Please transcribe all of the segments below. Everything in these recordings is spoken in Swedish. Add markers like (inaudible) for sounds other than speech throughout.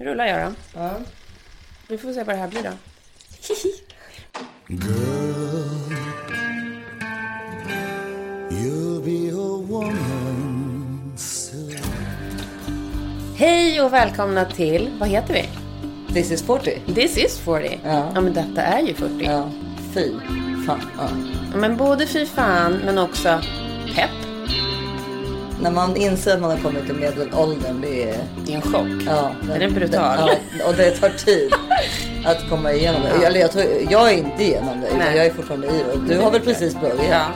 rullar jag då. Ja. Vi får se vad det här blir då. (laughs) You'll be a woman soon. Hej och välkomna till, vad heter vi? This is 40. This is 40. Ja. ja men detta är ju 40. Ja, fy fan. Ja. Men både fy fan men också pepp. När man inser att man har kommit till medelåldern, det är... Det är en chock. Ja, Den är brutal. ja, och det tar tid (laughs) att komma igenom det. Eller jag, tror, jag är inte igenom det, utan Nej. jag är fortfarande i det. Du har väl precis börjat? Ja.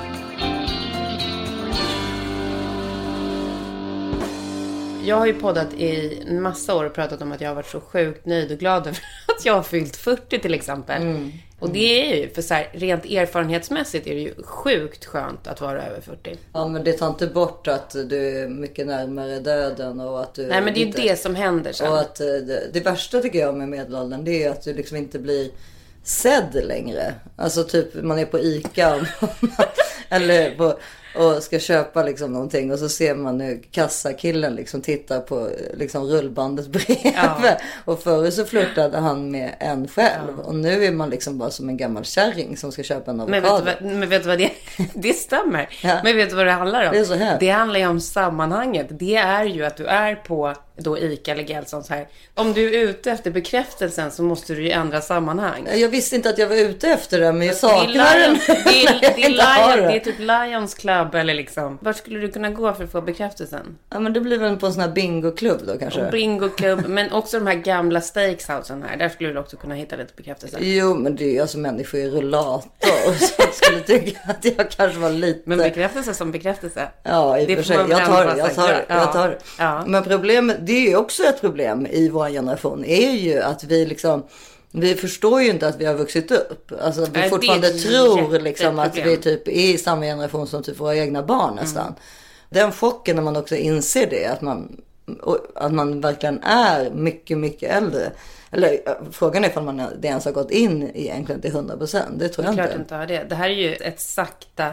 Jag har ju poddat i en massa år och pratat om att jag har varit så sjukt nöjd och glad (laughs) över att jag har fyllt 40 till exempel. Mm. Och det är ju, för så här, rent erfarenhetsmässigt är det ju sjukt skönt att vara över 40. Ja, men det tar inte bort att du är mycket närmare döden och att du... Nej men det är ju det som händer sen. Och att eh, det, det värsta tycker jag med medelåldern det är att du liksom inte blir sedd längre. Alltså typ man är på ICA (laughs) eller på, och ska köpa liksom någonting och så ser man hur kassakillen liksom tittar på liksom rullbandet (laughs) bredvid. Ja. Och förut så flörtade han med en själv och nu är man liksom bara som en gammal kärring som ska köpa en Men vet, avokado. du vad, vet du vad det (laughs) Det stämmer. Ja. Men vet du vad det handlar om? Det är så här. Det handlar ju om sammanhanget. Det är ju att du är på då ICA eller Gelsons här. Om du är ute efter bekräftelsen så måste du ju ändra sammanhang. Jag visste inte att jag var ute efter det men jag saknar den. (laughs) Lions, det, är, det, är inte har Lion, det. det är typ Lions Club eller liksom. Vart skulle du kunna gå för att få bekräftelsen? Ja men det blir väl på en sån här bingoklubb då kanske. Bingo Club, men också de här gamla steakhousen här. Där skulle du också kunna hitta lite bekräftelse. Jo, men det är ju alltså människor i rullator (laughs) som skulle tycka att jag kanske var lite... Men bekräftelse som bekräftelse. Ja, i och för sig. Jag tar det, jag tar det. Ja. Jag tar det. Ja. Men problemet, det är ju också ett problem i vår generation, är ju att vi liksom vi förstår ju inte att vi har vuxit upp. Alltså vi Nej, det är fortfarande tror liksom att vi typ är i samma generation som typ våra egna barn nästan. Mm. Den chocken när man också inser det, att man, att man verkligen är mycket, mycket äldre. Eller ja, frågan är ifall man det ens har gått in egentligen till 100 procent. Det tror jag Klart inte. du inte har det. Det här är ju ett sakta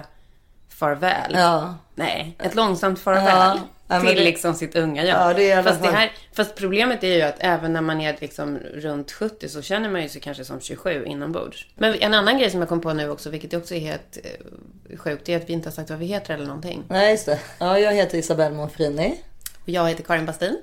farväl. Ja. Nej, ett långsamt farväl. Ja. Till det- liksom sitt unga jag. Ja, det fast, det här, fast problemet är ju att även när man är liksom runt 70 så känner man ju sig kanske som 27 inombords. Men en annan grej som jag kom på nu också, vilket också är helt eh, sjukt, är att vi inte har sagt vad vi heter eller någonting. Nej, just det. Ja, jag heter Isabelle Monfrini. Och jag heter Karin Bastin.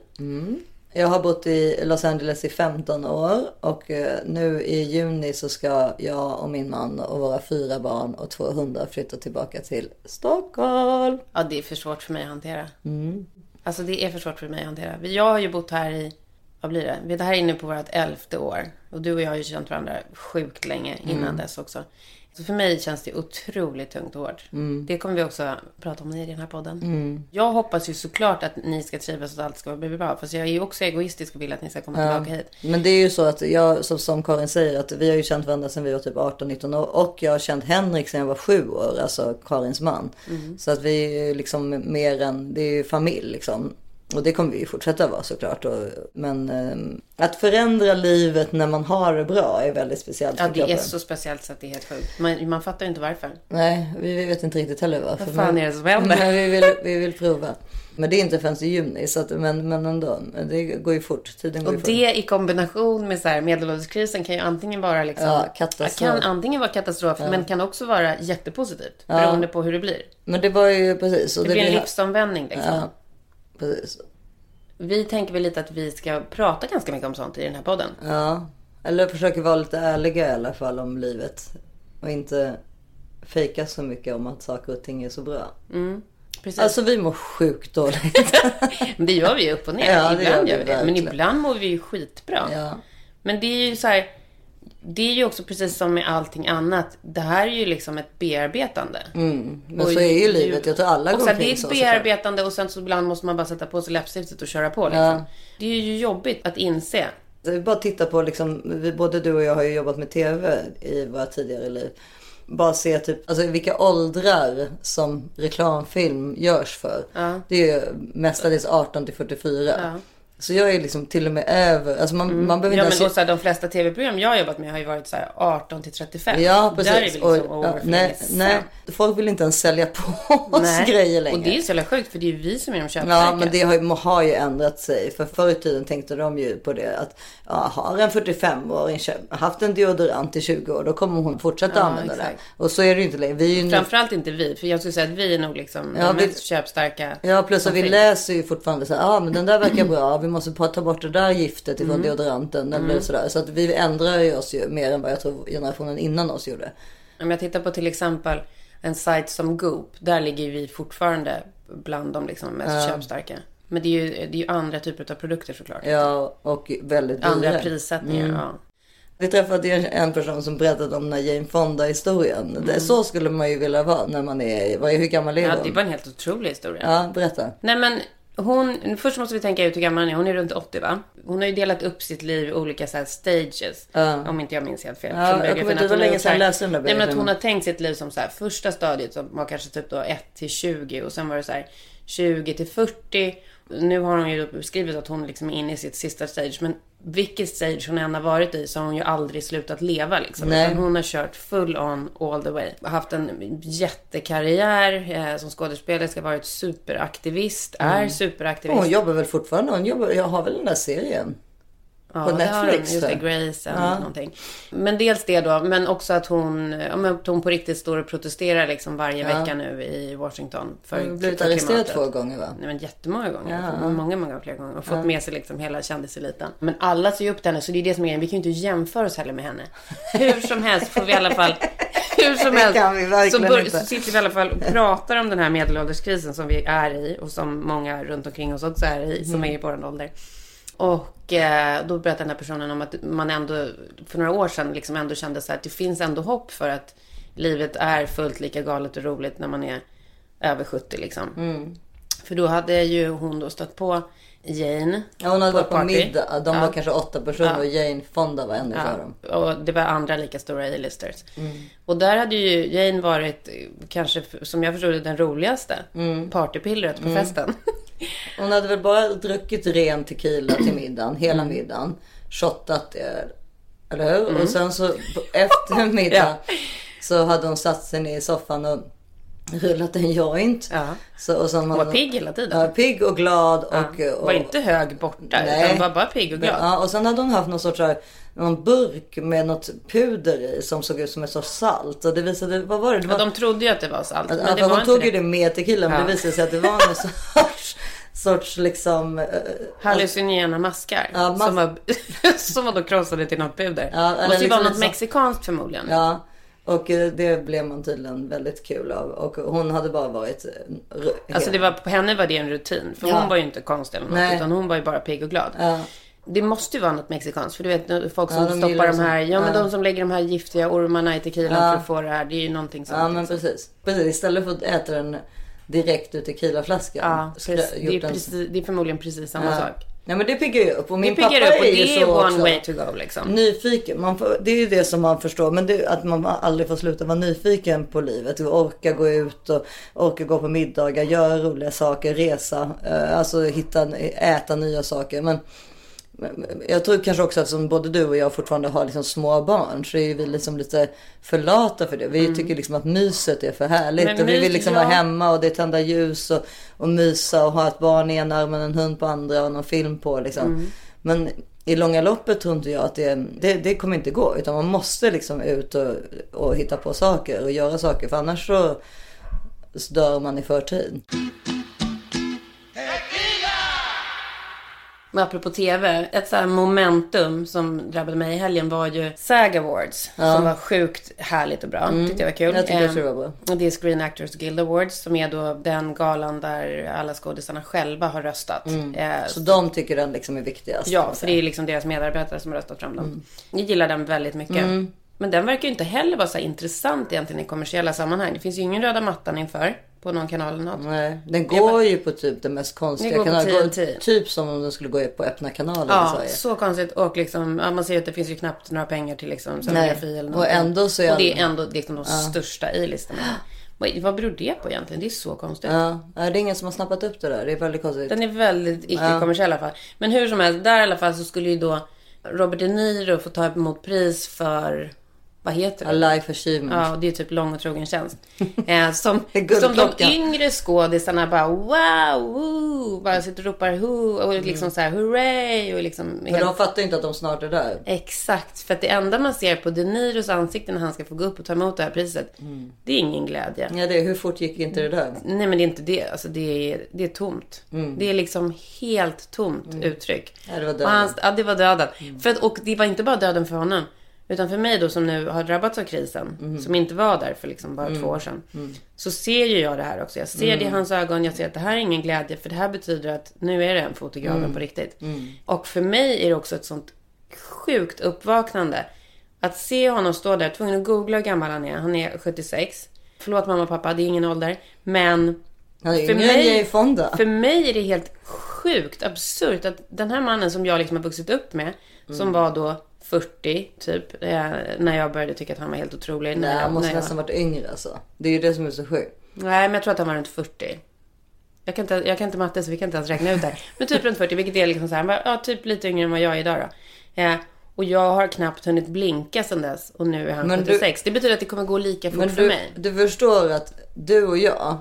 Jag har bott i Los Angeles i 15 år och eh, nu i juni så ska jag och min man och våra fyra barn och två hundar flytta tillbaka till Stockholm. Ja, det är för svårt för mig att hantera. Mm. Alltså det är för svårt för mig att hantera. Jag har ju bott här i, vad blir det? Vi är här inne på vårt elfte år. Och du och jag har ju känt varandra sjukt länge innan Mm. dess också. Så för mig känns det otroligt tungt och hårt. Mm. Det kommer vi också prata om i den här podden. Jag hoppas ju såklart att ni ska trivas och att allt ska bli bra. Fast jag är ju också egoistisk och vill att ni ska komma tillbaka hit. Men det är ju så att jag, som, Karin säger, att vi har ju känt varandra sedan vi var typ 18-19 år. Och jag har känt Henrik sedan jag var sju år, alltså Karins man. Så att vi är ju liksom mer än, det är ju familj liksom. Och det kommer vi ju fortsätta vara såklart. Och, men ehm, att förändra livet när man har det bra är väldigt speciellt Ja, det är kroppen. så speciellt så att det är helt sjukt. Man, man fattar ju inte varför. Nej, vi vet inte riktigt heller varför. Vad fan men- är det som händer? Men vi vill, vi vill prova. Men det är inte förrän i juni, så att, men, men ändå. Det går ju fort. Tiden går Och ju fort. det i kombination med så här medelålderskrisen kan ju antingen vara liksom... Ja, katastrof. Kan antingen vara katastrof, men kan också vara jättepositivt. Beroende på hur det blir. Men det var ju precis. Och Det blir en livsomvändning liksom. Ja, precis. Vi tänker väl lite att vi ska prata ganska mycket om sånt i den här podden. Ja, eller försöker vara lite ärliga i alla fall om livet. Och inte fejka så mycket om att saker och ting är så bra. Precis. Alltså vi mår sjukt dåligt. (laughs) Det gör vi ju upp och ner. Ja, ibland gör gör vi vi det. Men ibland mår vi ju skitbra. ja. Men det är ju så här. Det är ju också precis som med allting annat. Det här är ju liksom ett bearbetande. Mm. Men Och så är ju livet. Jag tror alla går så här, Det är omkring ett så. bearbetande och sen så ibland måste man bara sätta på sig läppstiftet och köra på. Liksom. Ja. Det är ju jobbigt att inse. Så vi bara tittar på liksom, vi, både du och jag har ju jobbat med tv i våra tidigare liv. Bara se typ, alltså vilka åldrar som reklamfilm görs för. Ja. Det är ju mestadels 18 till 44. Ja. Så jag är liksom till och med över, alltså man, man behöver Ja, men så här, de flesta tv-program jag har jobbat med har ju varit så här 18 till 35. Ja, Där är vi precis. liksom Och, ja, nej, nej, folk vill inte ens sälja på oss grejer längre. Och det är så jävla sjukt för det är ju vi som är de köpstarka. Ja, men det har, ju- har ju ändrat sig. För förr i tiden tänkte de ju på det att ja, har en 45-åring köpt- haft en deodorant i 20 år, då kommer hon fortsätta Ja, använda exakt. det. Och så är det ju inte längre. Vi är ju nu, Framförallt inte vi, för jag skulle säga att vi är nog liksom Ja, de vi- mest köpstarka. Ja, plus att vi finns. läser ju fortfarande så här, ja ah, men den där verkar bra, vi måste ta bort det där giftet ifrån Mm. deodoranten eller sådär. Så att vi ändrar ju oss ju mer än vad jag tror generationen innan oss gjorde. Om jag tittar på till exempel en sajt som Goop, där ligger vi fortfarande bland de liksom mest köpstarka. Men det är, ju, det är ju andra typer av produkter såklart. Ja, och väldigt dyra. Andra prissättningar, Mm. ja. Vi träffade en person som berättade om den här Jane Fonda-historien. Det- Så skulle man ju vilja vara när man är, vad är hur gammal är Mm. ja. Det var en helt otrolig historia. Ja, berätta. Nej men hon, först måste vi tänka ut hur gammal hon är. Hon är runt 80 va? Hon har ju delat upp sitt liv i olika så här stages. Ja. Om inte jag minns helt fel. Från jag kommer inte- hon har länge sedan jag läste den där Nej men att hon har tänkt sitt liv som så här första stadiet som var kanske typ då 1 till 20 och sen var det så här 20 till 40. Nu har hon ju beskrivit att hon liksom är inne i sitt sista stage. Men vilket stage hon än har varit i så har hon ju aldrig slutat leva liksom. Nej. Hon har kört full on all the way. Haft en jättekarriär eh, som skådespelerska, varit superaktivist, är superaktivist. Hon jobbar väl fortfarande? Hon jobbar, jag har väl den där serien? Ja, på Netflix, hon. Just det. Grace eller Ja. någonting. Men dels det då, men också att hon, ja, att hon på riktigt står och protesterar liksom varje vecka nu i Washington. För, Hon har blivit arresterad två gånger va? Nej men jättemånga gånger. Ja. Många, många fler gånger. Och fått med sig liksom hela kändiseliten. Men alla ser ju upp till henne så det är det som är grejen. Vi kan ju inte jämföra oss heller med henne. Hur som helst får vi i alla fall (laughs) hur som helst. så, bör- så sitter vi i alla fall och pratar om den här medelålderskrisen som vi är i. Och som många runt omkring oss också är i. Som Mm. är i vår ålder. Och eh, då berättade den här personen om att man ändå för några år sedan liksom ändå kände så här att det finns ändå hopp för att livet är fullt lika galet och roligt när man är över 70 liksom. Mm. För då hade ju hon då stött på Jane. Ja, hon hade på varit på party. middag. De var Ja. kanske åtta personer och Jane Fonda var en dem. Ja, och det var andra lika stora A-listers. Mm. Och där hade ju Jane varit kanske, som jag förstod det, den roligaste. Mm. Partypillret på festen. (laughs) Hon hade väl bara druckit ren tequila till middagen, hela middagen. Shottat öl. Eller hur? Och sen så efter middag Ja. så hade hon satt sig ner i soffan och rullat en joint. Ja. Så, och sen Hon var pigg hela tiden. Ja, pigg och glad. Och, Ja. och, Var inte hög borta, Nej. utan var bara pigg och glad. Ja, och sen hade hon haft någon sorts här, någon burk med något puder i som såg ut som ett sorts salt. Och det visade, vad var det? det Ja, var, de trodde ju att det var salt. att, Men att det var inte tog ju det med tequila men Ja. det visade sig att det var någon sorts, (laughs) sorts liksom... eh, Hallucinogena maskar. Ja, mas- som, var, (laughs) som var då krossade till något puder. Ja, Måste ju liksom vara något mexikanskt förmodligen. Ja, och det blev man tydligen väldigt kul av. Och hon hade bara varit... eh, Alltså det var, på henne var det en rutin. För Ja. hon var ju inte konstig eller något. Nej. Utan hon var ju bara pigg och glad. Ja. Det måste ju vara något mexikanskt. För du vet folk Ja, som de stoppar de här. Ja men Ja. de som lägger de här giftiga ormarna i tequilan Ja. för att få det här. Det är ju någonting sånt. Ja men liksom. precis. precis. Istället för att äta den direkt ur tequilaflaskan. Ja, precis. Det, är precis, det är förmodligen precis samma Ja. sak. Nej men det piggar ju upp. Och min Det pappa upp och är ju det är så one också. way to go liksom. Nyfiken. Man får, det är ju det som man förstår. Men det, att man aldrig får sluta vara nyfiken på livet. Orka gå ut och orka gå på middagar. Göra roliga saker. Resa. eh, Alltså hitta, äta nya saker. Men jag tror kanske också att som både du och jag fortfarande har liksom små barn så är vi liksom lite för lata för det. Vi tycker liksom att myset är för härligt. Men och vi vill liksom ja. vara hemma och det är tända ljus och, och mysa och ha ett barn i ena armen, en hund på andra och någon film på liksom. Men i långa loppet tror inte jag att det, det, det kommer inte gå. Utan man måste liksom ut och, och hitta på saker och göra saker. För annars så, så dör man i förtid. Men apropå TV, ett så momentum som drabbade mig i helgen var ju SAG Awards. Som var sjukt härligt och bra. Tyckte jag var kul. Mm. Jag Eh, också det var bra. det är Screen Actors Guild Awards som är då den galan där alla skådisarna själva har röstat. Eh, Mm. Så de tycker den liksom är viktigast. Ja, för det är liksom deras medarbetare som har röstat fram dem. Mm. Jag gillar den väldigt mycket. Men den verkar ju inte heller vara så intressant egentligen i kommersiella sammanhang. Det finns ju ingen röda mattan inför på någon kanal eller något. Nej, den går ju på typ det mest konstiga Den TNT. Typ som om den skulle gå på öppna kanaler i Ja, Sverige. så konstigt. Och liksom, ja, man ser att det finns ju knappt några pengar till liksom scenografi eller och någonting. ändå så är Och det är ändå liksom de största A-listorna. Vad, vad beror det på egentligen? Det är så konstigt. Ja, ja, det är ingen som har snappat upp det där. Det är väldigt konstigt. Den är väldigt icke-kommersiell i alla fall. Men hur som helst, där i alla fall så skulle ju då Robert De Niro få ta emot pris för, vad heter det? A life achievement. Ja, det är typ lång och trogen tjänst. (laughs) Eh, som, är som de yngre skådisarna bara wow, woo, bara sitter och ropar who och liksom så här hurray och liksom. Men helt- de fattar inte att de snart är där. Exakt, för att det enda man ser på De Niros ansikte när han ska få gå upp och ta emot det här priset, Mm. det är ingen glädje. Ja, det, hur fort gick inte det där? Nej men det är inte det, alltså det är, det är tomt. Det är liksom helt tomt uttryck. Ja, det var Och döden. hans, ja, det var döden. För att, och det var inte bara döden för honom. Utan för mig då som nu har drabbats av krisen, som inte var där för liksom bara två år sedan. Så ser ju jag det här också. Jag ser det i hans ögon, jag ser att det här är ingen glädje. För det här betyder att nu är det en fot i graven på riktigt. Och för mig är det också ett sånt sjukt uppvaknande. Att se honom stå där, tvungen att googla hur gammal han är. Han är 76. Förlåt mamma och pappa, det är ingen ålder. Men För mig- för mig är det helt sjukt absurt att den här mannen som jag liksom har vuxit upp med, Mm. som var då 40 typ, eh, när jag började tycka att han var helt otrolig. Nej, jag, han måste jag, nästan varit yngre alltså. Det är ju det som är så sjukt. Nej, men jag tror att han var runt 40. Jag kan, inte, jag kan inte matte så vi kan inte ens räkna ut det här. Men typ runt 40, vilket är liksom så här, var, ja, typ lite yngre än vad jag är idag då. Eh, och jag har knappt hunnit blinka sedan dess och nu är han Men du- 76. Det betyder att det kommer gå lika fort Men för du, mig. du förstår att du och jag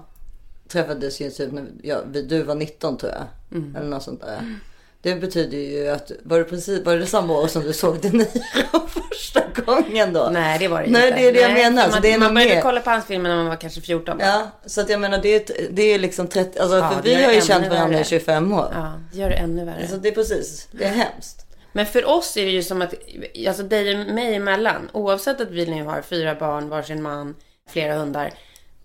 träffades ju typ när ja, vi- du var 19 tror jag. Mm. Eller något sånt där. Det betyder ju att, var det precis, var det samma år som du såg De Niro (laughs) första gången då? Nej, det var det Nej, inte. det är det jag Nej, menar, för så Man, det är man började mer. kolla på hans filmer när man var kanske 14. va? Ja, så att jag menar det är, det är liksom 30, alltså Ja, för vi har ju känt varandra i 25 år. Ja, det gör det ännu värre. Så det är precis, det är hemskt. Men för oss är det ju som att, alltså dig och mig emellan, oavsett att vi nu har fyra barn, varsin man, flera hundar,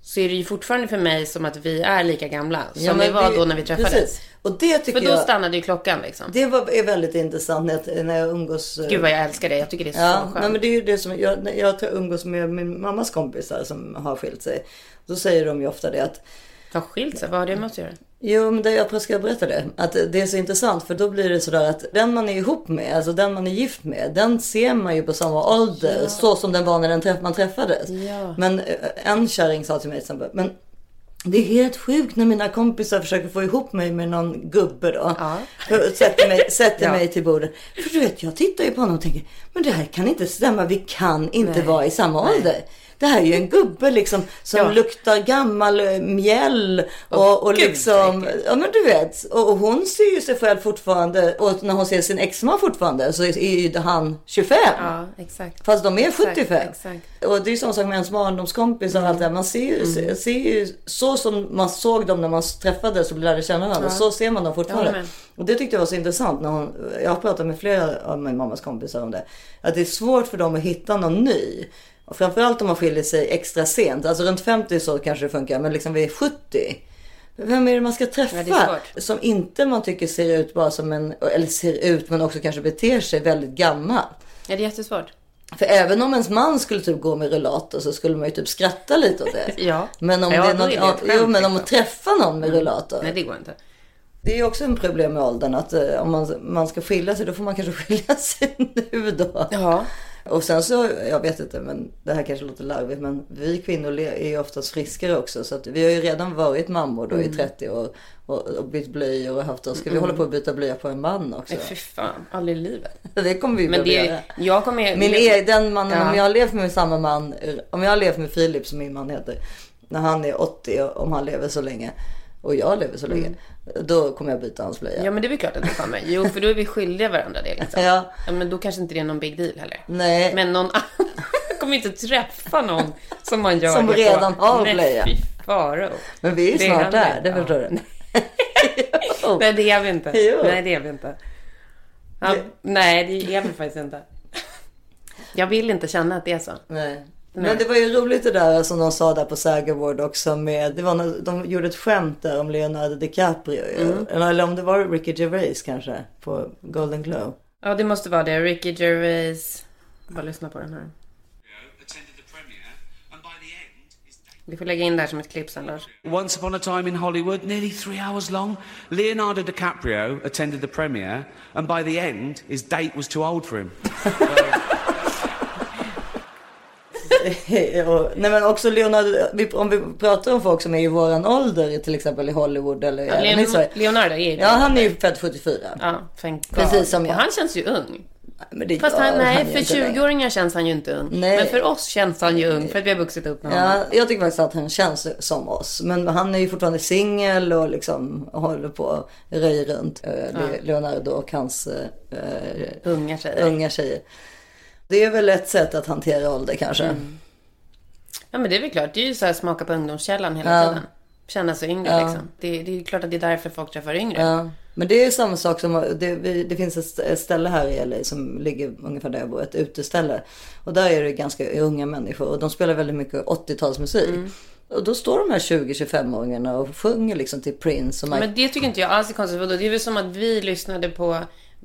så är det ju fortfarande för mig som att vi är lika gamla som Ja, vi var då när vi träffades. Precis. Och det tycker För då jag, stannade ju klockan liksom. det var, är väldigt intressant när jag, när jag umgås. eh, Gud vad jag älskar det. Jag tycker det är så Ja, skönt. nej, men det är ju det som jag, jag tar- umgås med min mammas kompisar som har skilt sig. Då säger de ju ofta det att Har skilt sig? Vad har det med att göra? Jo, men det, jag ska berätta det. Att det är så intressant för då blir det sådär att den man är ihop med, alltså den man är gift med, den ser man ju på samma ålder. Så som den var när den träff, man träffades. Ja. Men eh, en kärring sa till mig till exempel, men det är helt sjukt när mina kompisar försöker få ihop mig med någon gubbe då. Ja. Sätter, mig, sätter Ja. mig till bordet. För du vet, jag tittar ju på honom och tänker, men det här kan inte stämma. Vi kan inte Nej. vara i samma ålder. Det här är ju en gubbe liksom som Ja. luktar gammal eh, mjäll och, och Gud, liksom, ja men du vet. Och, och hon ser ju sig själv fortfarande och när hon ser sin exman fortfarande så är ju han 25. Ja, exakt. Fast de är Exakt, 75. exakt. Och det är ju samma sak med ens barndomskompisar och allt det. Man ser ju, Mm. ser ju så som man såg dem när man träffades och lärde känna varandra. Så ser man dem fortfarande. med. Och det tyckte jag var så intressant. När hon, jag har pratat med flera av min mammas kompisar om det. Att det är svårt för dem att hitta någon ny. Och framförallt om man skiljer sig extra sent. Alltså runt 50 så kanske det funkar. Men liksom vid 70. Vem är det man ska träffa? Ja, som inte man tycker ser ut bara som en, eller ser ut men också kanske beter sig väldigt gammal. Ja, det är jättesvårt. För även om ens man skulle typ gå med rullator så skulle man ju typ skratta lite åt det. (laughs) Ja. Men om, Ja, det är något, är det jo, men om liksom. att träffa någon med rullator. Nej, det går inte. Det är ju också en problem med åldern att eh, om man, man ska skilja sig då får man kanske (laughs) skilja sig nu då. Ja. Och sen så, jag vet inte men det här kanske låter larvigt men vi kvinnor är ju oftast friskare också. Så att vi har ju redan varit mammor då i 30 år och, och bytt blöjor och haft oss. Ska vi hålla på att byta blöja på en man också? Nej, fy fan. Aldrig i livet. (laughs) Det kommer vi Men det göra. jag kommer... Min e, den mannen, Ja. om jag har levt med samma man, om jag har levt med Filip som min man heter, när han är 80, och om han lever så länge, och jag lever så länge, då kommer jag byta hans blöja. Ja men det är väl klart att du kommer. Jo för då är vi skyldiga varandra det liksom. (laughs) Ja. ja men då kanske inte det är någon big deal heller. Nej, Men någon annan (laughs) kommer inte träffa någon som man gör Som redan på. har Nej, blöja. fy faro. men vi är Det snart där, det Ja. förstår du. (laughs) Nej det är vi inte. Jo. Nej det är vi inte. Ja, Det- Nej det är vi faktiskt inte. Jag vill inte känna att det är så. Nej. Men det var ju roligt det där som de sa där på Award också med, det var när de gjorde ett skämt där om Leonardo DiCaprio. ju. Eller om det var Ricky Gervais kanske på Golden Globe. Ja det måste vara det. Ricky Gervais. Bara lyssna på den här. Vi får lägga in det här som ett klipp sen Lars. Once upon a time in Hollywood, nearly three hours long, Leonardo DiCaprio attended the premiere, and by the end, his date was too old for him. (laughs) (laughs) och, nej men också Leonardo, om vi pratar om folk som är i våran ålder, till exempel i Hollywood eller Ja, även i Sverige. Leonardo, är ju Ja, han är ju född 74. Ja. Precis som Och jag. han känns ju ung. Det Fast han, nej, ju för inte längre. 20-åringar känns han ju inte ung. Nej. Men för oss känns han ju ung, för att vi har vuxit upp med honom. Ja, jag tycker faktiskt att han känns som oss. Men han är ju fortfarande singel och liksom håller på och röjer runt. eh, Le- Leonardo och hans eh, Unga tjejer. unga tjejer. Det är väl ett sätt att hantera ålder kanske. Mm. Ja, men det är väl klart. Det är ju så här smaka på ungdomskällan hela Ja. tiden. Känna sig yngre liksom. Det, det är klart att det är därför folk träffar yngre. Ja, men det är samma sak som, det, det finns ett st- ett ställe här i LA som ligger ungefär där jag bor, ett uteställe. Och där är det ganska unga människor och de spelar väldigt mycket 80-talsmusik. Mm. Och då står de här 20-25-åringarna och sjunger liksom till Prince och. Men det tycker inte jag alls är konstigt. Det är väl som att vi lyssnade på,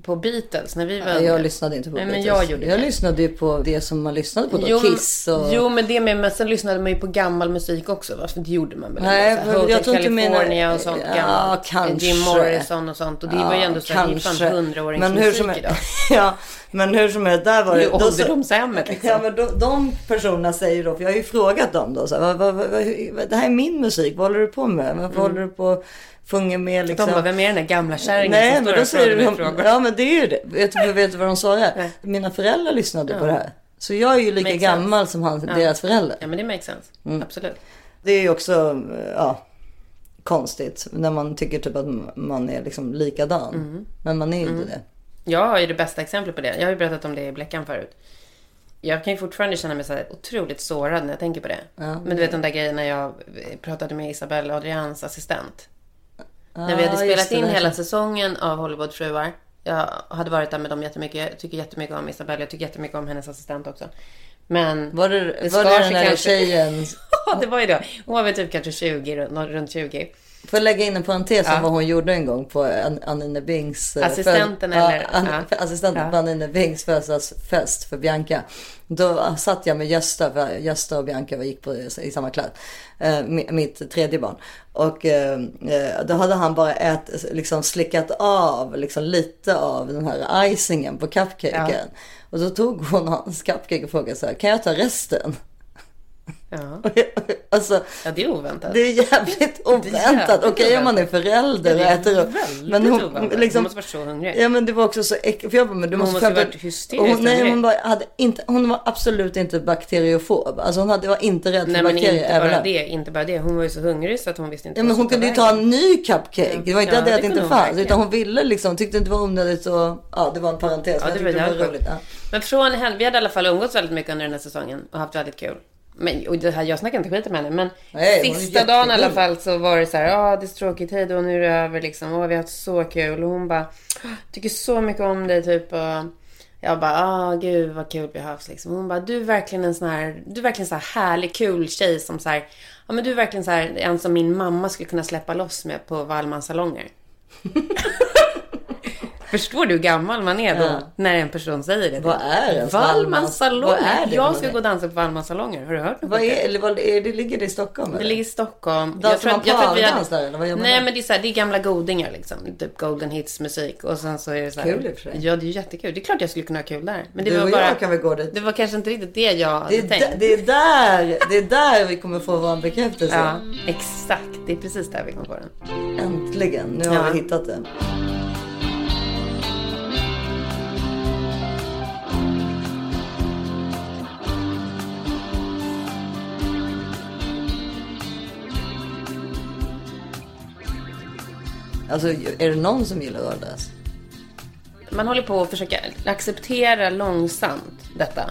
på Beatles när vi var jag lyssnade inte på Nej, men Beatles. jag gjorde Jag det. lyssnade ju på det som man lyssnade på då. Jo, Kiss och... jo, men det med, men sen lyssnade man ju på gammal musik också. Va? För det gjorde man väl? Nej, så här, men jag tror inte mina- California och sånt Ja, gammalt. kanske. Jim Morrison och sånt. Och det var ju ändå så här, det är fan Men hur hundraåringsmusik som idag. (laughs) ja, men hur som helst, där var Det det... då ålderdomshemmet liksom. Ja men då, de personerna säger då, för jag har ju frågat dem då, så här, vad, vad, vad, vad, det här är min musik, vad håller du på med? Varför håller du på och sjunger med liksom? Mm. De bara, vem är den där gamla kärringen Nej som men står då och säger de, frågor? ja men det är ju det. Vet du, vet du vad de svarar? Nej. Mina föräldrar lyssnade på det här. Så jag är ju lika Makes gammal som han, deras föräldrar. Ja, men det makes sense. Mm. Absolut. Det är ju också, ja, konstigt. När man tycker typ att man är liksom likadan. Mm. Men man är ju inte det. Jag har ju det bästa exemplet på det. Jag har ju berättat om det i Bleckan förut. Jag kan ju fortfarande känna mig så här otroligt sårad när jag tänker på det. Men du vet de där grejerna jag pratade med Isabelle Adrians assistent. När vi hade just spelat det, in det. hela säsongen av Hollywoodfruar. Jag hade varit där med dem jättemycket. Jag tycker jättemycket om Isabelle. Jag tycker jättemycket om hennes assistent också. Men... Var det, det var det den där kanske. tjejen? (laughs) Ja, det var ju det. Hon var väl typ kanske 20, runt- runt 20. Får jag lägga in en parentes om Ja. vad hon gjorde en gång på An- Anine Bings... eh, Assistenten föd- eller- An- ja. (laughs) assistenten Ja. på Anine Bings födelsedagsfest för Bianca. Då satt jag med Gösta, för Gösta och Bianca gick på, i samma klass. Eh, mi- mitt tredje barn. Och eh, eh, då hade han bara ät, liksom slickat av liksom lite av den här icingen på cupcaken. Ja. Och då tog hon hans cupcake och frågade så här, kan jag ta resten? Ja, (laughs) alltså, ja det är oväntat. det är jävligt oväntat. Okej om man är förälder och äter upp. Men hon, oväntat. liksom, Hon måste varit så hungrig. Ja men det var också så äckligt. För jag bara, men du Hon måste måste varit hysteriskt Och hon, Nej hungrig. hon, bara, hade inte, hon var absolut inte bakteriofob. Alltså hon hade, var inte rädd för Nej men bakterier. inte bara det, inte bara det. Hon var ju så hungrig så att hon visste inte Ja, men hon kunde ju ta en ny cupcake. Det var inte Ja, det det att det inte hon fanns. Utan hon ville liksom, tyckte inte det var onödigt och ja det var en parentes. Ja, men det var det var roligt. Ja. Men från henne, vi hade i alla fall umgåtts väldigt mycket under den här säsongen och haft väldigt kul. Men, och det här, jag snackar inte skit om henne, men Nej, sista dagen i alla fall så var det så här, ja det är så tråkigt, hej då, nu är det över liksom. Åh, vi har haft så kul. Och hon bara, tycker så mycket om dig typ. Och jag bara, ah gud vad kul vi har haft liksom. Hon bara, du är verkligen en sån här, du är verkligen så här härlig, kul tjej som så här, ja men du är verkligen så här, en som min mamma skulle kunna släppa loss med på Wallmans salonger. (laughs) Förstår du hur gammal man är då Ja. när en person säger det? Vad är ens Wallmans salonger? det jag ska gå och dansa på Wallmans salonger. Har du hört något? Vad är, eller vad är det? Ligger det i Stockholm? Det eller? ligger i Stockholm. Dansar man att- tror att vi pardans där, eller vad gör man Nej där? men det är, så här, det är gamla godingar liksom. Typ golden hits musik. Och sen så är det så här. Kul i och för sig. Ja det är jättekul. Det är klart jag skulle kunna ha kul där. Men det Du var och bara. jag kan väl gå dit. Det var kanske inte riktigt det jag hade Det är, tänkt. där, det, är där, det är där vi kommer få vår bekräftelse. Ja, exakt. Det är precis där vi kom på den. Äntligen, nu har Ja. vi hittat det. Alltså är det någon som gillar Rördäs? Man håller på att försöka acceptera långsamt detta.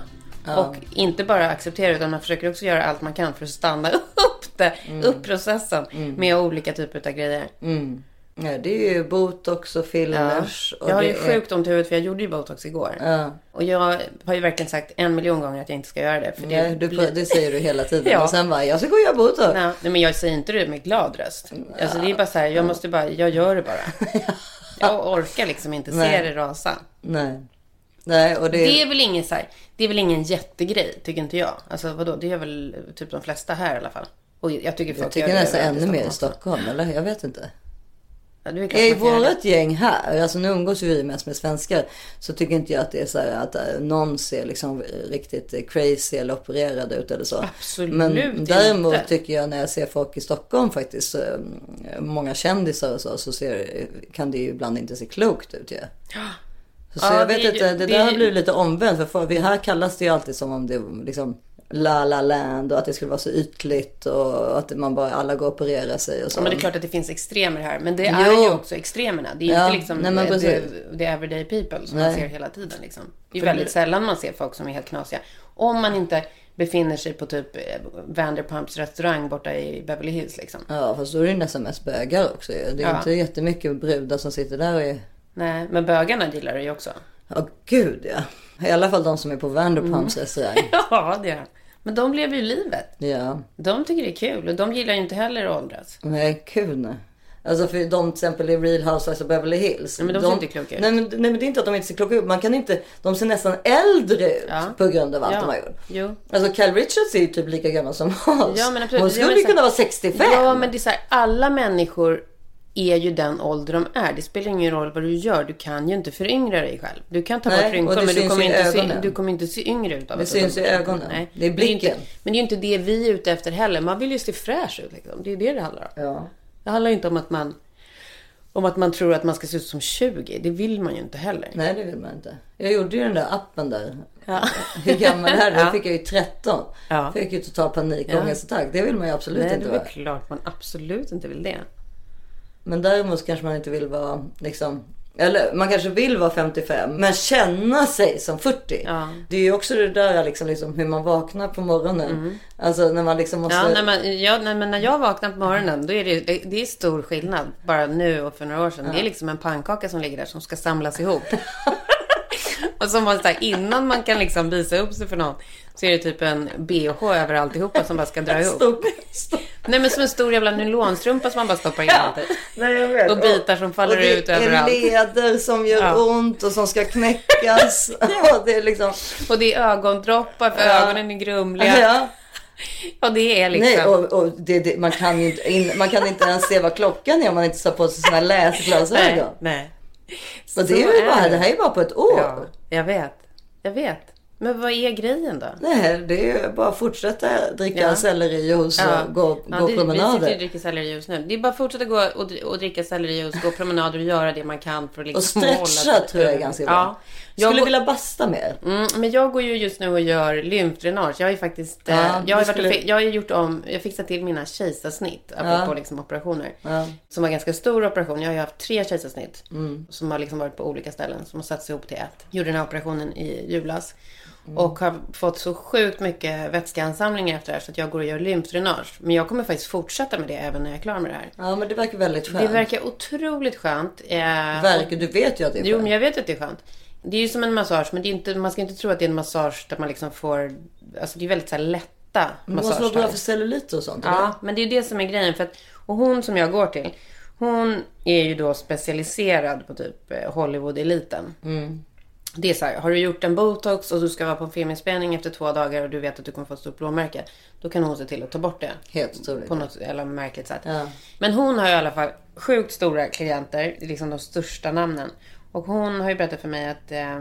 Och inte bara acceptera utan man försöker också göra allt man kan för att stanna (laughs) upp det, upp processen med olika typer av grejer. Mm. Ja, det är ju botox och Ja. fillers. Och Jag har ju är- sjukt ont i huvudet för jag gjorde ju botox igår. Ja. Och jag har ju verkligen sagt en miljon gånger att jag inte ska göra det. För det, Nej, du, blir- det säger du hela tiden. (laughs) Ja. Och sen bara, jag ska gå och göra botox. Nej, men jag säger inte det med glad röst. Alltså det är bara så här, jag måste bara, jag gör det bara. (laughs) Jag orkar liksom inte se Nej. det rasa. Nej. Nej, och det... Det är väl ingen så här, det är väl ingen jättegrej, tycker inte jag. Alltså vadå, det är väl typ de flesta här i alla fall. Och jag tycker folk jag tycker nästan ännu mer i. Stockholm, eller? Jag vet inte. Ja, det är klart I vårat gäng här, alltså nu umgås vi mest med svenskar, så tycker inte jag att det är så här att eh, någon ser liksom riktigt crazy eller opererad ut eller så. Absolut Men däremot inte. tycker jag när jag ser folk i Stockholm faktiskt, eh, många kändisar och så, så ser, kan det ju ibland inte se klokt ut ju. Så, så Ja, jag det vet inte, det, det där är har blivit lite omvänt. För här kallas det ju alltid som om det liksom La La Land och att det skulle vara så ytligt och att man bara alla går och opererar sig och så. Ja, men det är klart att det finns extremer här. Men det Jo. är ju också extremerna. Det är ju Ja, inte liksom nej, det, det, det everyday people som Nej. man ser hela tiden. Liksom. Det är väldigt sällan man ser folk som är helt knasiga. Om man inte befinner sig på typ eh, Vanderpumps restaurang borta i Beverly Hills liksom. Ja fast då är det ju nästan mest bögar också ju. Det är Ja. inte jättemycket brudar som sitter där och är... Nej, men bögarna gillar det ju också. Ja gud ja. I alla fall de som är på Vanderpumps Mm. restaurang. (laughs) Ja, det är. Men de lever ju livet. Ja. De tycker det är kul och de gillar ju inte heller att åldras. Nej gud nej. Alltså för de till exempel i Real Housewives of Beverly Hills. Nej, men de ser inte kloka ut. Nej men, nej men det är inte att de inte ser kloka ut. Man kan inte, de ser nästan äldre ut Ja. på grund av allt Ja. de har gjort. Jo. Alltså Cal Richards är ju typ lika gammal som oss. Ja, men absolut. Hon skulle ju kunna vara 65. Ja, men det är så här, alla människor är ju den ålder de är. Det spelar ingen roll vad du gör. Du kan ju inte föryngra dig själv. Du kan ta Nej, bort rynkor det men du kommer, inte se, du kommer inte se yngre ut av Det att syns i ögonen. Nej. Det är Men det är blicken. inte, men det är ju inte det vi är ute efter heller. Man vill ju se fräsch ut liksom. Det är det det handlar om. Ja. Det handlar ju inte om att man om att man tror att man ska se ut som 20. Det vill man ju inte heller. Nej det vill man inte. Jag gjorde ju den där appen där. Ja. (laughs) Hur gammal är du? Ja. Fick jag ju 13. Ja. Fick ju total panik Ja. ångestattack. Det vill man ju absolut Nej, det inte är väl vara. klart man absolut inte vill det. Men däremot kanske man inte vill vara liksom eller man kanske vill vara 55 men känna sig som 40. Ja. Det är ju också det där liksom, liksom hur man vaknar på morgonen. Alltså när man liksom måste... Mm. Ja, nej, men, ja, men när jag vaknar på morgonen då är det, det, det är stor skillnad. Bara nu och för några år sedan. Det är liksom en pannkaka som ligger där som ska samlas ihop. (laughs) och som man, så här, innan man kan liksom visa upp sig för någon så är det typ en bh över alltihopa som bara ska dra (laughs) ihop. Stor, stor. Nej men som en stor jävla nylonstrumpa som man bara stoppar in Ja. alltid. Nej, jag vet. Och bitar som faller och det ut överallt. är leder som gör Ja. ont och som ska knäckas. (laughs) och det är liksom... Och det är ögondroppar för Ja. ögonen är grumliga. Ja. Och det är liksom... Nej, och, och det, det, man, kan ju inte, in, man kan inte ens se vad klockan är om man inte tar på sig sina läsglasögon. nej. Och det, är ju bara, det. det här är ju bara på ett år. Ja, jag vet. Jag vet. Men vad är grejen då? Nej, det är bara att fortsätta dricka Ja. sellerijuice och gå, ja, gå det, Vi promenader. sitter och dricker sellerijuice nu. Det är bara att fortsätta gå och, och dricka sellerijuice, gå promenader och göra det man kan för att liksom Och stretcha tror jag är ganska bra. Ja. Jag Skulle går, vilja basta mer. mm, men jag går ju just nu och gör lymfdränage. Jag har ju faktiskt... eh, Ja, jag, har det varit, skulle- fi- jag har gjort om... Jag fixat till mina kejsarsnitt. Apropå liksom operationer. Ja. Som var ganska stor operation. Jag har ju haft tre kejsarsnitt. Mm. Som har liksom varit på olika ställen. Som har satts ihop till ett. Gjorde den här operationen i julas. Mm. Och har fått så sjukt mycket vätskeansamlingar efter det här. Så att jag går och gör lymfdränage. Men jag kommer faktiskt fortsätta med det även när jag är klar med det här. Ja, men det verkar väldigt skönt. Det verkar otroligt skönt. Eh, Verkar, du vet ju att det är Jo, skönt. men jag vet att det är skönt. Det är ju som en massage, men det är inte, man ska inte tro att det är en massage där man liksom får... Alltså det är väldigt så här lätta Det måste vara bra för celluliter och sånt. eller? Ja, men det är ju det som är grejen. För att, och hon som jag går till, hon är ju då specialiserad på typ eh, Hollywood-eliten. Det är så här, har du gjort en botox och du ska vara på en filminspelning efter två dagar och du vet att du kommer få ett stort blåmärke. Då kan hon se till att ta bort det. Helt otroligt. På något jävla märkligt sätt. Ja. Men hon har i alla fall sjukt stora klienter, liksom de största namnen. Och hon har ju berättat för mig att eh,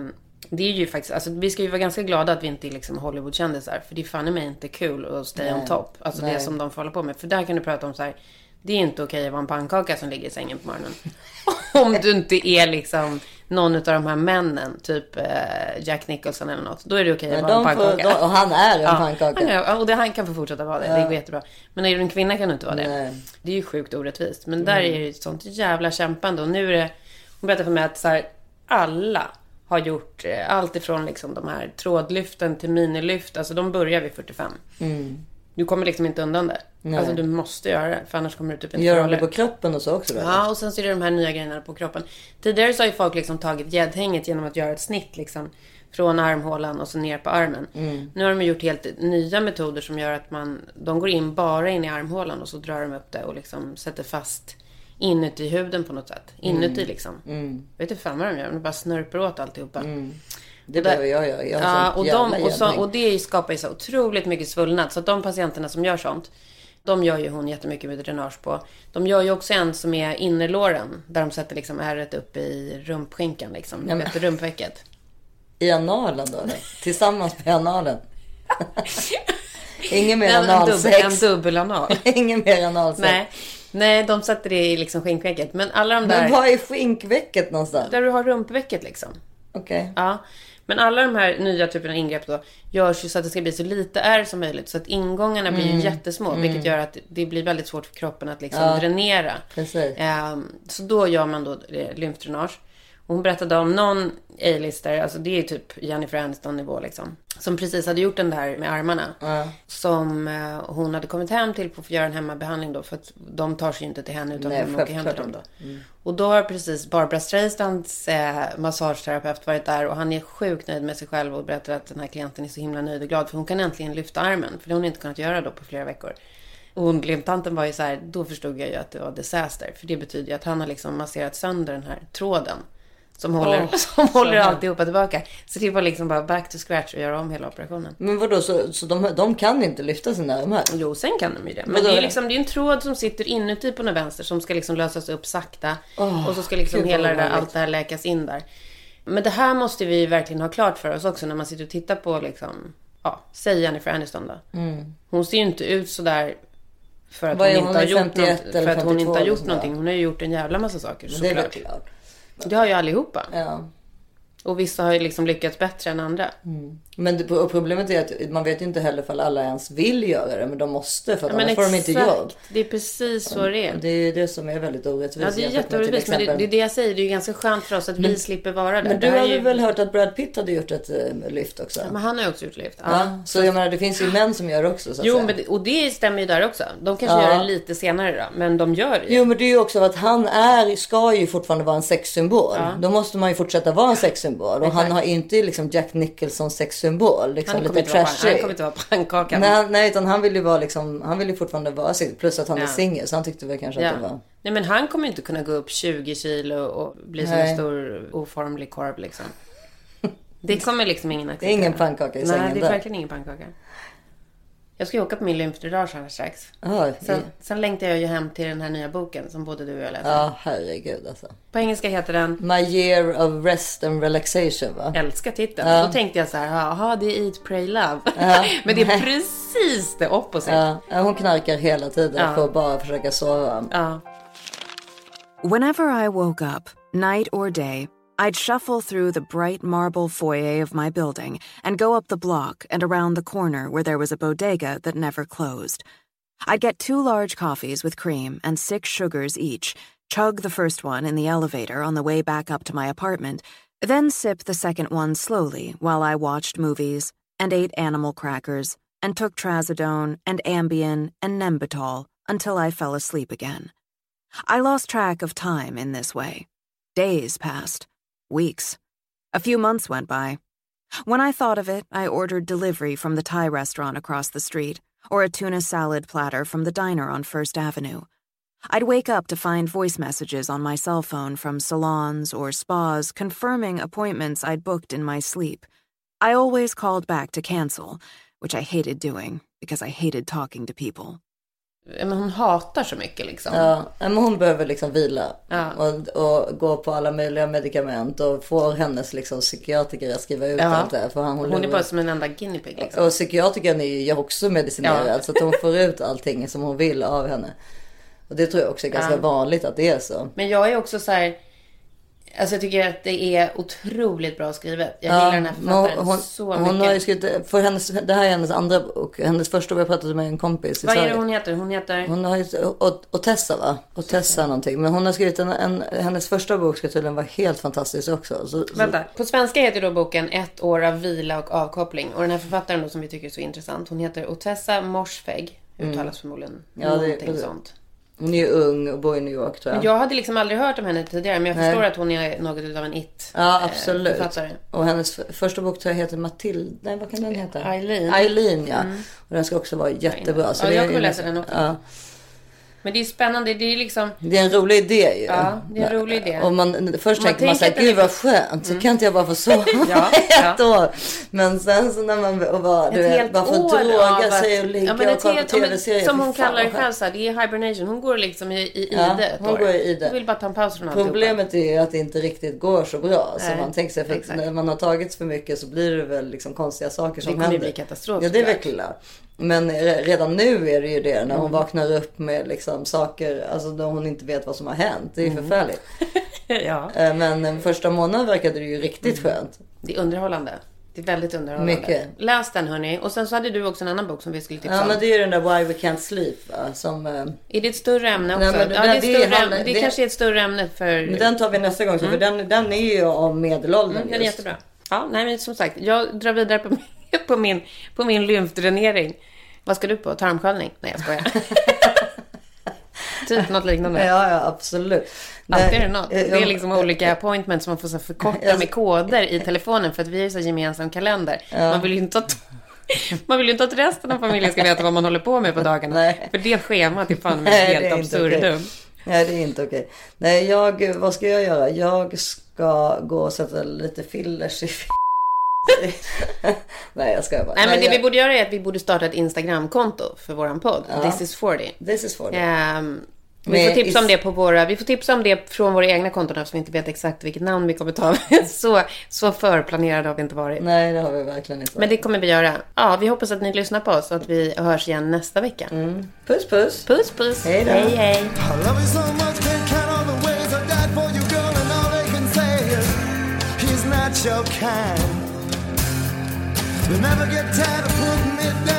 det är ju faktiskt, alltså vi ska ju vara ganska glada att vi inte är liksom Hollywoodkändisar. För det är fan i mig inte kul att stay on top. Alltså det Nej. som de får hålla på med. För där kan du prata om så här. Det är inte okej att vara en pannkaka som ligger i sängen på morgonen. (laughs) om du inte är liksom någon av de här männen, typ eh, Jack Nicholson eller något. Då är det okej att Men vara en de får, pannkaka. de, och han är en Ja, pannkaka. han är- och det, han kan få fortsätta vara det. Det går jättebra. Men är du en kvinna kan du inte vara det. Nej. Det är ju sjukt orättvist. Men där är det ett sånt jävla kämpande. Och nu är det... Hon berättade för mig att så här, alla har gjort eh, allt ifrån liksom de här trådlyften till minilyft. Alltså de börjar vid 45. Du kommer liksom inte undan det. Alltså du måste göra det. För annars kommer du typ inte Gör de det på kroppen och så också? Då, Ja, och sen så är det de här nya grejerna på kroppen. Tidigare så har ju folk liksom tagit gäddhänget genom att göra ett snitt liksom. Från armhålan och så ner på armen. Nu har de gjort helt nya metoder som gör att man, de går in bara in i armhålan och så drar de upp det och liksom sätter fast inuti huden på något sätt. Inuti liksom. Jag vet inte fan vad de gör, de bara snörper åt alltihopa. Det behöver jag göra. Jag Ja, och, de, och, så, och det skapar ju så otroligt mycket svullnad. Så de patienterna som gör sånt, De gör ju hon jättemycket med dränage på. De gör ju också en som är innerlåren. Där de sätter liksom ärret upp i rumpskinkan liksom. Ja, men... rumpvecket. I analen då? Tillsammans med analen? (laughs) Ingen mer analsex. En dubbelanal. (laughs) Ingen mer analsex. Nej. Nej, de sätter det i liksom skinkvecket. Men alla de där... Men var är skinkvecket någonstans? Där du har rumpvecket liksom. Okej. Okay. Ja. Men alla de här nya typerna av ingrepp då görs ju så att det ska bli så lite ärr som möjligt. Så att ingångarna blir mm. jättesmå. Mm. Vilket gör att det blir väldigt svårt för kroppen att liksom dränera. Precis. Um, så då gör man då lymfdränage. Hon berättade om någon A-lister, alltså det är typ Jennifer Aniston nivå liksom. Som precis hade gjort den där med armarna. Mm. Som eh, hon hade kommit hem till för att få göra en hemmabehandling då. För att de tar sig ju inte till henne utan Nej, hon åker hem till dem då. Mm. Och då har precis Barbara Streistands eh, massageterapeut varit där och han är sjukt nöjd med sig själv och berättar att den här klienten är så himla nöjd och glad för hon kan äntligen lyfta armen. För det har hon inte kunnat göra då på flera veckor. Och hon, glimtanten var ju så här, då förstod jag ju att det var disaster. För det betyder ju att han har liksom masserat sönder den här tråden. Som håller, oh, som håller alltihopa tillbaka. Så det var liksom bara back to scratch och göra om hela operationen. Men vadå, så, så de, de kan inte lyfta sina armar? Jo, sen kan de ju det. Men det är, liksom, det är en tråd som sitter inuti på den vänster som ska liksom lösas upp sakta. Oh, och så ska liksom hela det där, allt det här läkas in där. Men det här måste vi verkligen ha klart för oss också när man sitter och tittar på liksom, ja, säg Jennifer Aniston då. Mm. Hon ser ju inte ut sådär för att hon, hon, inte har gjort, något, för att hon inte har gjort någonting. Hon har ju gjort en jävla massa saker såklart. Det har ju allihopa. Ja. Och vissa har ju liksom lyckats bättre än andra. Mm. Men det, problemet är att man vet ju inte heller om alla ens vill göra det. Men de måste för att ja, annars får de inte jobb. Det är precis så det är. Det är det som är väldigt orättvist. Ja, det är jätteorättvist. Men det, det, är det jag säger. Det är ju ganska skönt för oss att men, vi slipper vara där. Men du har ju... väl hört att Brad Pitt hade gjort ett uh, lyft också? Ja, men han har ju också gjort lyft. Ja. ja. så jag menar det finns ju män som gör också. Så att jo, men, och det stämmer ju där också. De kanske ja. gör det lite senare då. Men de gör det Jo, men det är ju också att han är, ska ju fortfarande vara en sexsymbol. Då måste man ju fortsätta vara en sexsymbol. Och Exakt. han har inte liksom Jack Nicholson sexsymbol. Liksom lite trashig. Han kommer inte vara pannkakan. Nej, nej, utan han vill ju vara liksom, han vill ju fortfarande vara singel. Plus att han ja. är singel. Så han tyckte väl kanske ja. att det var. Nej men han kommer inte kunna gå upp 20 kilo och bli som en stor oformlig korv liksom. Det kommer liksom ingen acceptera. Det är ingen pannkaka i sängen Nej, det är verkligen ingen pannkaka. Jag ska ju åka på min lymfdränage här strax. Oh, sen, sen längtar jag ju hem till den här nya boken som både du och jag läser. Ja, herregud alltså. På engelska heter den? My year of rest and relaxation va? Älskar titeln. Ja. Då tänkte jag så här, jaha det är Eat, Pray, Love. (laughs) Men det är precis det opposite. Ja, hon knarkar hela tiden för att bara försöka sova. Ja. Whenever I woke up, night or day I'd shuffle through the bright marble foyer of my building and go up the block and around the corner where there was a bodega that never closed. I'd get two large coffees with cream and six sugars each, chug the first one in the elevator on the way back up to my apartment, then sip the second one slowly while I watched movies and ate animal crackers and took trazodone and Ambien and Nembatol until I fell asleep again. I lost track of time in this way. Days passed. Weeks. A few months went by. When I thought of it, I ordered delivery from the Thai restaurant across the street, or a tuna salad platter from the diner on First Avenue. I'd wake up to find voice messages on my cell phone from salons or spas confirming appointments I'd booked in my sleep. I always called back to cancel, which I hated doing because I hated talking to people. Men hon hatar så mycket liksom. Ja, men hon behöver liksom vila. Ja. Och, och gå på alla möjliga medicament och får hennes liksom psykiatriker att skriva ut ja. allt det. För han, hon, hon är bara som en enda guinea pig liksom. Och psykiatrikern är ju också medicinerad. Ja. Så att hon får ut allting som hon vill av henne. Och det tror jag också är ganska vanligt att det är så. Men jag är också så här Alltså jag tycker att det är otroligt bra skrivet. Jag ja, gillar den här författaren hon, så mycket. Hon har skrivit, för hennes, det här är hennes andra bok. Hennes första vi har pratat med en kompis i Vad är det hon heter? Hon heter? Hon har ju, Otessa va? Otessa någonting. Men hon har skrivit en, en, hennes första bok ska tydligen vara helt fantastisk också. Så, Vänta, på svenska heter då boken Ett år av vila och avkoppling. Och den här författaren då som vi tycker är så intressant. Hon heter Otessa Morsfegh. Uttalas mm. förmodligen. Ja, någonting det, sånt. Hon är ju ung och bor i New York tror jag. Jag hade liksom aldrig hört om henne tidigare. Men jag förstår att hon är något av en it Ja absolut. Författare. Och hennes första bok tror jag heter Matilda. Nej vad kan den heta? Eileen. Eileen ja. Mm. Och den ska också vara jättebra. Så ja jag kommer läsa den också. Ja. Men det är spännande. Det är liksom... Det är en rolig idé ju. Ja, det är en rolig idé. Och man, först Man tänker man tänker såhär, att den gud vad skönt, så kan inte jag bara få sova (laughs) Ja, ett år. Men sen så när man och bara, du vet, bara får droga sig och ligga ja, men och kolla på ja, tv-serier. Som hon kallar det själv så här, det är hibernation. Hon går liksom i, i Ja, ide hon år. går i ide. Hon vill bara ta en paus från alltihopa. Problemet är ju att det inte riktigt går så bra. Så man tänker sig, för exakt. när man har tagit för mycket så blir det väl liksom konstiga saker som kommer händer. bli katastrof, Ja, det är väl klart. Men re- redan nu är det ju det när hon Mm. vaknar upp med liksom saker, alltså då hon inte vet vad som har hänt. Det är ju Mm. förfärligt. (laughs) ja, Eh, Men den första månaden verkade det ju riktigt Mm. skönt. det är underhållande. Det är väldigt underhållande. Mycket. Läs den hörni. Och sen så hade du också en annan bok som vi skulle tipsa Ja om. men det är ju den där Why We Can't Sleep? Som, eh, Är det ett större ämne också? Nej, men det- ja, det, är det- större ämne. det, det- kanske är ett större ämne för... men den tar vi nästa gång. För den, den är ju om medelåldern Mm, den är just. jättebra. Ja, nej men som sagt, jag drar vidare på min, (laughs) på min, på min lymfdränering. Vad ska du på? Tarmsköljning? Nej, jag skojar. (laughs) typ något liknande. Ja, ja absolut. Alltid är det något. eh, Det är ja, liksom olika appointments som man får så förkorta med koder i telefonen för att vi ju så gemensam kalender. Man vill ju inte att (laughs) man vill ju inte att resten av familjen ska veta vad man håller på med på dagarna. Nej. För det schemat är fan det helt är absurdum. Nej, det är inte okej. Nej, jag, vad ska jag göra? Jag ska gå och sätta lite fillers i (laughs) Nej, jag ska bara. Nej, men det jag, vi borde göra är att vi borde starta ett Instagramkonto för våran podd. This is 40. This is for it. Ehm, vi får tipsa om det på våra, vi får tipsa om det från våra egna konton eftersom vi inte vet exakt vilket namn vi kommer ta. (laughs) så, så förplanerade har vi inte varit. Nej, det har vi verkligen inte. Men det kommer vi göra. Ja, vi hoppas att ni lyssnar på oss och att vi hörs igen nästa vecka. Puss, puss. Puss puss! Hej då. hej! hej. Your kind. They never get tired of putting me down,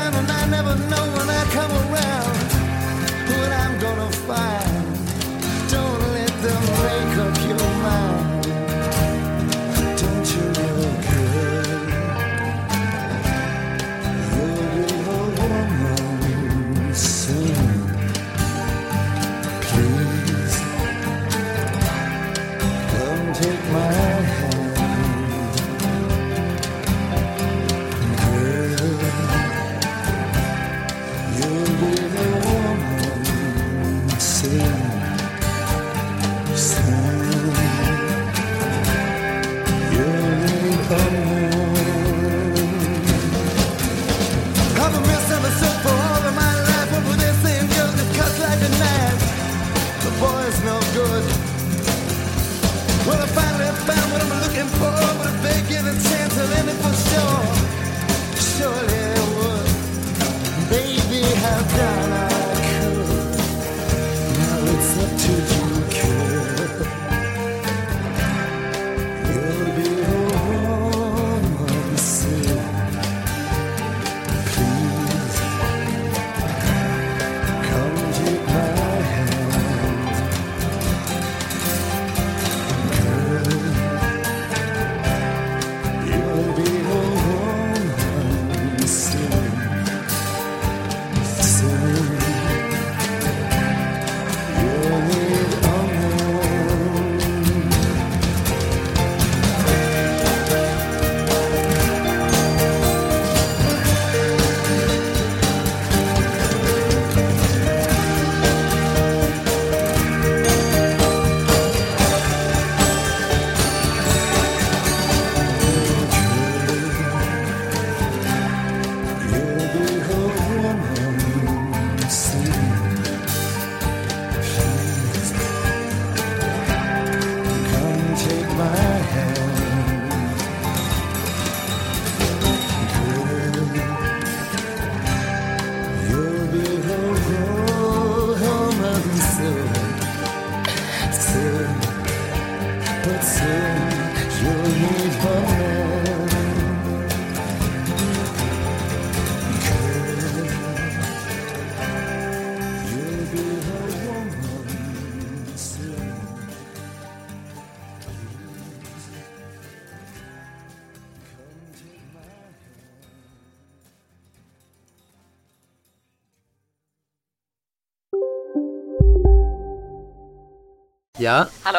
Ja, Hallå?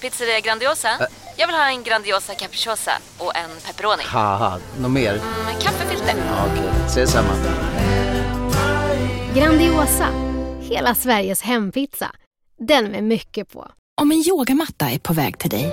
Pizzeria Grandiosa? Jag vill ha en Grandiosa capriciosa och en pepperoni. något mer? Med kaffefilter. Ja, Okej, ses samma. Grandiosa, Hela Sveriges hempizza. Den med mycket på. Om en yogamatta är på väg till dig,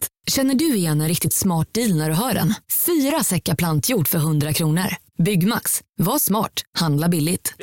Psst! Känner du igen en riktigt smart deal när du hör den? Fyra säckar plantjord för 100 kronor. Byggmax. Var smart. Handla billigt.